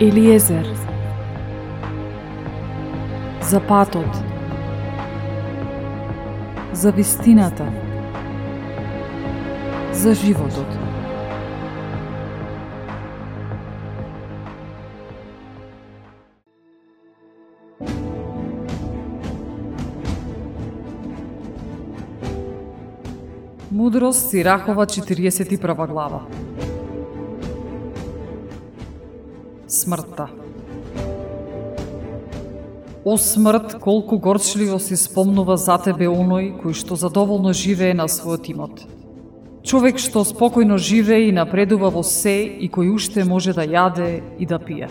Елиезер. За патот. За вистината. За животот. Мудрост Сирахова 41 глава. Смртта О смрт, колку горчливо си спомнува за тебе оној кој што задоволно живее на својот имот. Човек што спокојно живее и напредува во се и кој уште може да јаде и да пие.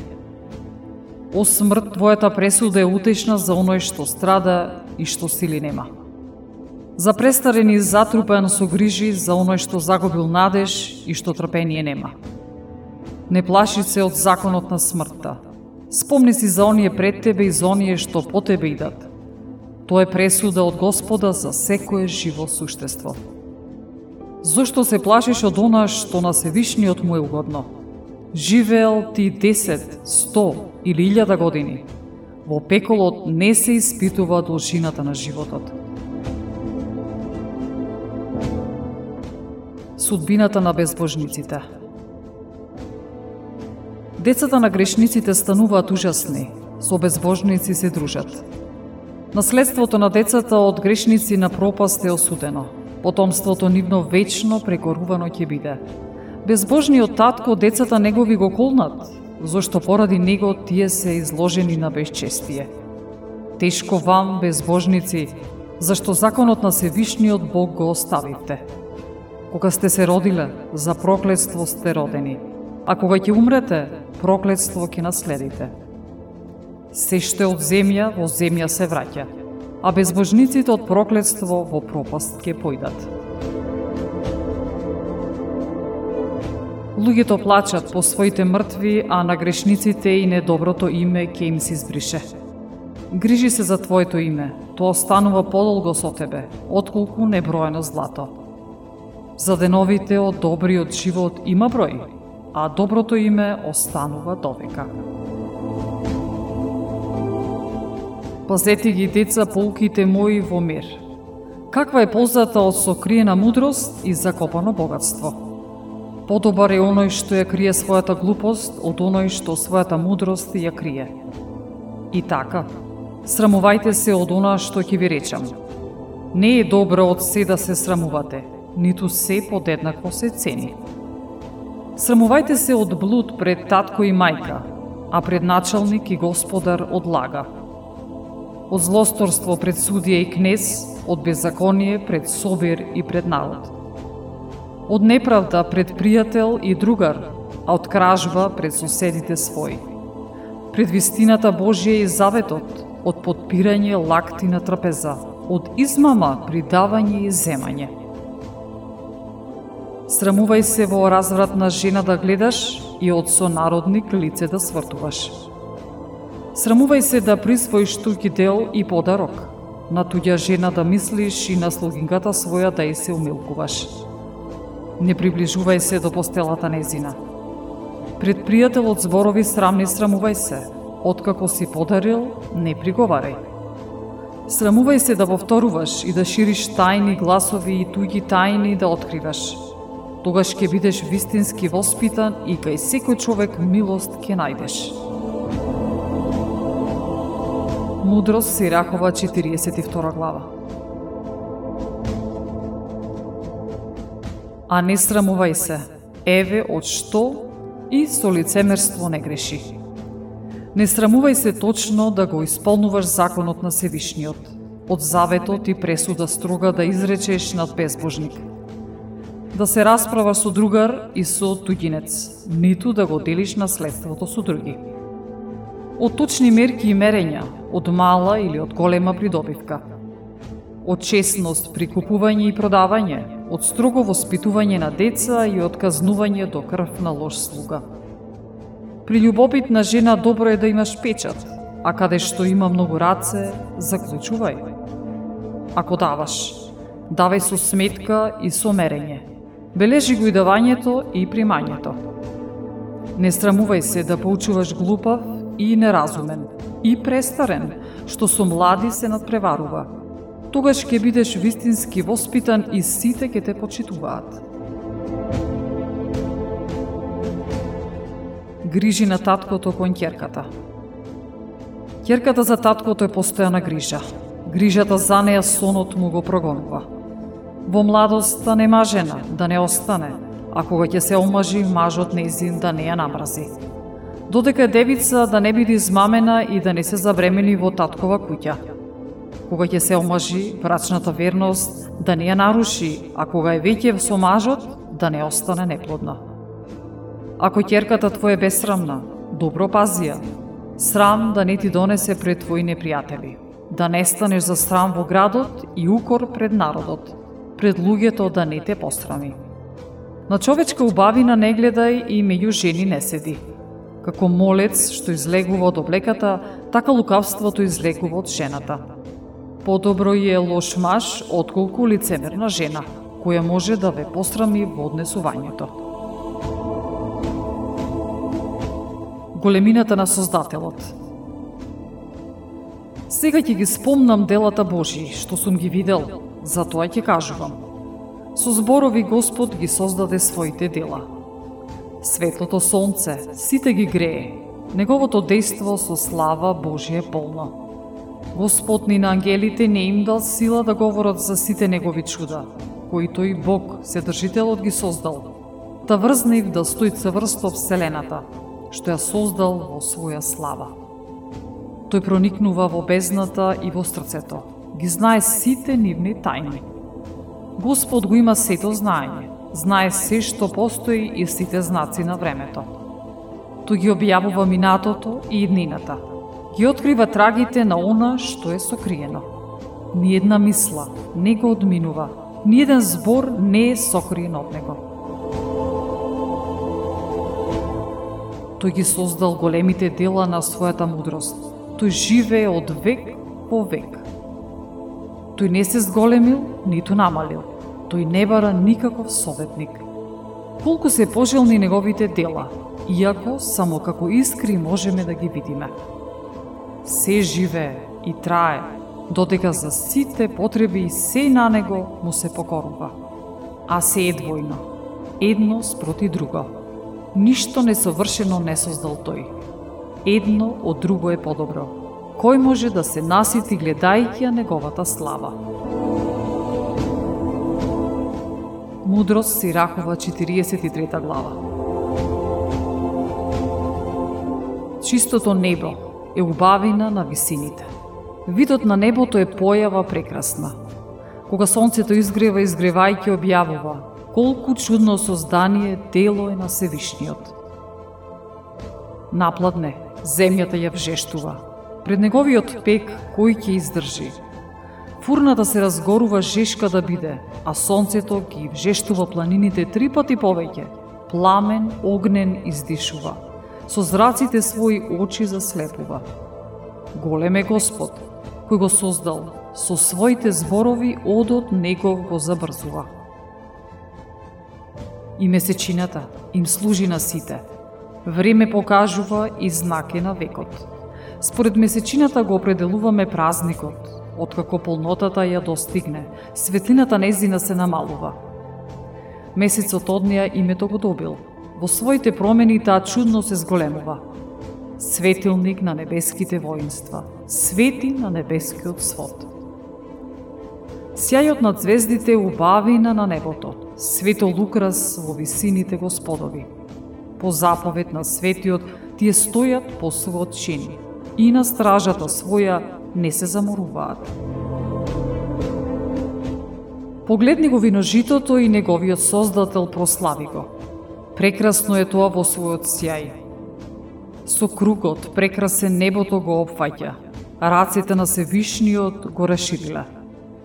О смрт, твојата пресуда е утешна за оној што страда и што сили нема. За престарен и затрупан со грижи за оној што загубил надеж и што трпение нема. Не плаши се од законот на смртта. Спомни си за оние пред тебе и за оние што по тебе идат. Тоа е пресуда од Господа за секое живо суштество. Зошто се плашиш од она што на Севишниот му е угодно? Живеел ти 10, 100 или 1000 години. Во пеколот не се испитува должината на животот. Судбината на безбожниците – Децата на грешниците стануваат ужасни, со безбожници се дружат. Наследството на децата од грешници на пропаст е осудено. Потомството нивно вечно прекорувано ќе биде. Безбожниот татко децата негови го колнат, зошто поради него тие се изложени на безчестие. Тешко вам, безбожници, зашто законот на Севишниот Бог го оставивте. Кога сте се родиле, за проклетство сте родени – а кога ќе умрете, проклетство ќе наследите. Се што е од земја, во земја се враќа, а безбожниците од проклетство во пропаст ќе појдат. Луѓето плачат по своите мртви, а на грешниците и недоброто име ќе им се избрише. Грижи се за Твоето име, тоа останува подолго со Тебе, отколку неброено злато. За деновите од добриот живот има број, а доброто име останува довека. Пазете ги, деца, полките мои во мир. Каква е ползата од сокриена мудрост и закопано богатство? Подобар е оној што ја крие својата глупост од оној што својата мудрост ја крие. И така, срамувајте се од она што ќе ви речам. Не е добро од се да се срамувате, ниту се подеднакво се цени. Срамувајте се од блуд пред татко и мајка, а пред началник и господар од лага. Од злосторство пред судија и кнез, од беззаконие пред собир и пред народ. Од неправда пред пријател и другар, а од кражба пред соседите своји. Пред вистината Божија и заветот, од подпирање лакти на трапеза, од измама при давање и земање Срамувај се во развратна жена да гледаш и од сонародник лице да свртуваш. Срамувај се да присвоиш туѓи дел и подарок, на туѓа жена да мислиш и на слугингата своја да ја се умилкуваш. Не приближувај се до постелата незина. Пред пријателот зборови срамни срамувај се, откако си подарил, не приговарај. Срамувај се да повторуваш и да шириш тајни гласови и туѓи тајни да откриваш – тогаш ќе бидеш вистински воспитан и кај секој човек милост ќе најдеш. Мудрост Сиракова 42 глава А не срамувај се, еве од што и со лицемерство не греши. Не срамувај се точно да го исполнуваш законот на Севишниот, од заветот и пресуда строга да изречеш над безбожник – да се расправа со другар и со туѓинец, ниту да го делиш наследството со други. Од точни мерки и мерења, од мала или од голема придобивка. Од честност при купување и продавање, од строго воспитување на деца и од казнување до крв на лош слуга. При љубопитна жена добро е да имаш печат, а каде што има многу раце, заклучувај. Ако даваш, давај со сметка и со мерење Бележи го и давањето и примањето. Не срамувај се да поучуваш глупав и неразумен, и престарен, што со млади се надпреварува. Тогаш ќе бидеш вистински воспитан и сите ќе те почитуваат. Грижи на таткото кон ќерката. Ќерката за таткото е постојана грижа. Грижата за неја сонот му го прогонува. Во младоста нема жена да не остане, а кога ќе се омажи, мажот неизин да не ја намрази. Додека е девица да не биде измамена и да не се забремени во таткова куќа. Кога ќе се омажи, брачната верност да не ја наруши, а кога е веќе со мажот, да не остане неплодна. Ако ќерката твоја е бесрамна, добро пази ја. Срам да не ти донесе пред твои непријатели. Да не станеш за срам во градот и укор пред народот. Пред луѓето да не те посрами. На човечка убавина не гледај и меѓу жени не седи. Како молец што излегува од облеката, така лукавството излегува од жената. Подобро е лош маж отколку лицемерна жена, која може да ве посрами во однесувањето. Големината на Создателот Сега ќе ги спомнам делата Божии, што сум ги видел, затоа ќе кажувам – Со зборови Господ ги создаде своите дела. Светлото сонце сите ги грее, неговото дејство со слава Божие полно. Господ ни на ангелите не им дал сила да говорат за сите негови чуда, кои тој Бог, Седржителот ги создал, Та врзнив да стои цврсто Вселената, што ја создал во своја слава. Тој проникнува во бездната и во срцето, ги знае сите нивни тајни Господ го има сето знаење, знае се што постои и сите знаци на времето. Тој ги објавува минатото и иднината. Ги открива трагите на она што е сокриено. Ниедна мисла не го одминува, ниеден збор не е сокриен од него. Тој ги создал големите дела на својата мудрост. Тој живее од век по век. Тој не се зголемил, ниту намалил. Тој не бара никаков советник. Колку се пожелни неговите дела, иако само како искри можеме да ги видиме. Се живее и трае, додека за сите потреби и се на него му се покорува. А се е двојно, едно спроти друго. Ништо несовршено не создал тој. Едно од друго е подобро кој може да се насити гледајќи ја неговата слава. Мудрост Сирахова 43 глава. Чистото небо е убавина на висините. Видот на небото е појава прекрасна. Кога сонцето изгрева, изгревајќи објавува колку чудно создание дело е на Севишниот. Напладне, земјата ја вжештува, пред неговиот пек кој ќе издржи. Фурната се разгорува жешка да биде, а сонцето ги вжештува планините три пати повеќе. Пламен, огнен издишува. Со зраците своји очи заслепува. Голем е Господ, кој го создал, со своите зборови одот негов го забрзува. И месечината им служи на сите. Време покажува и знаке на векот. Според месечината го определуваме празникот, откако полнотата ја достигне, светлината незина се намалува. Месецот од неја името го добил. Во своите промени таа чудно се зголемува. Светилник на небеските воинства, свети на небескиот свод. Сјајот на звездите убавина на небото, светол украс во висините господови. По заповед на светиот тие стојат по својот чини и на стражата своја не се заморуваат. Погледни го виножитото и неговиот создател прослави го. Прекрасно е тоа во својот сјај. Со кругот прекрасен небото го опфаќа, рацете на Севишниот го расширила.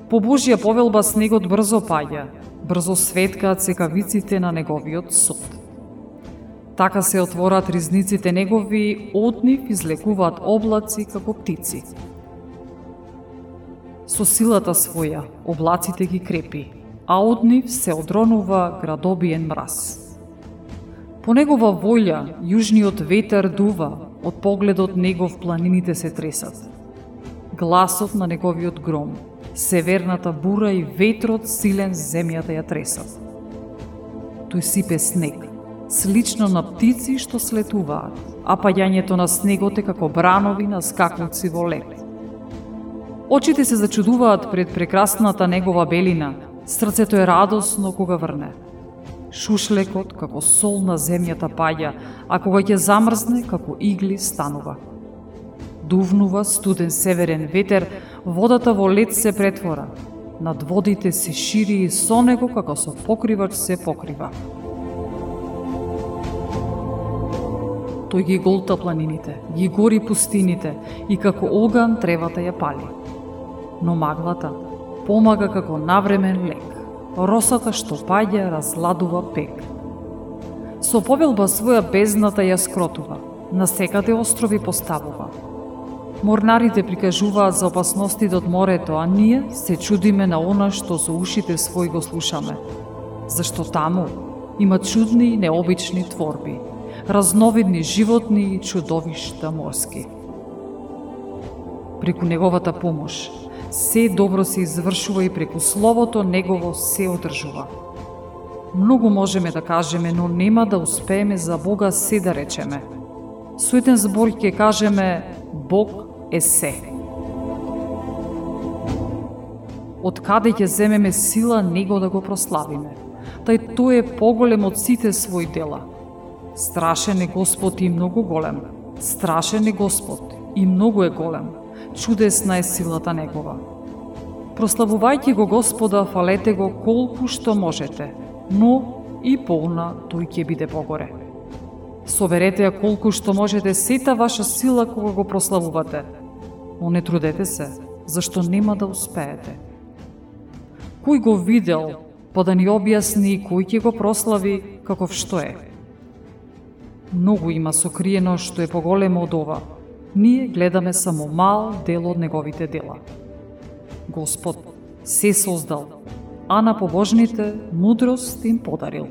По Божја повелба снегот брзо паѓа, брзо светкаат секавиците на неговиот суд. Така се отворат ризниците негови, од нив излекуваат облаци како птици. Со силата своја облаците ги крепи, а од нив се одронува градобиен мраз. По негова волја, јужниот ветер дува, од погледот негов планините се тресат. Гласот на неговиот гром, северната бура и ветрот силен земјата ја тресат. Тој сипе снег, слично на птици што слетуваат, а паѓањето на снегот е како бранови на скакуци во лет. Очите се зачудуваат пред прекрасната негова белина, срцето е радосно кога врне. Шушлекот како сол на земјата паѓа, а кога ќе замрзне како игли станува. Дувнува студен северен ветер, водата во лед се претвора. Над водите се шири и со него како со покривач се покрива. Тој ги голта планините, ги гори пустините и како оган тревата ја пали. Но маглата помага како навремен лек. Росата што паѓа разладува пек. Со повелба своја бездната ја скротува, на секаде острови поставува. Морнарите прикажуваат за опасностите од морето, а ние се чудиме на она што со ушите свој го слушаме. Зашто таму има чудни и необични творби – разновидни животни и чудовишта морски. Преку неговата помош, се добро се извршува и преку словото негово се одржува. Многу можеме да кажеме, но нема да успееме за Бога се да речеме. Суетен збор ќе кажеме Бог е се. Од каде ќе земеме сила него да го прославиме? Тај тој е поголем од сите своји дела – Страшен е Господ и многу голем. Страшен е Господ и многу е голем. Чудесна е силата Негова. Прославувајќи го Господа, фалете го колку што можете, но и полна тој ќе биде погоре. Соверете ја колку што можете сета ваша сила кога го прославувате, но не трудете се, зашто нема да успеете. Кој го видел, па да ни објасни кој ќе го прослави каков што е. Многу има сокриено што е поголемо од ова. Ние гледаме само мал дел од неговите дела. Господ се создал, а на побожните мудрост им подарил.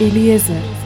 Елиезер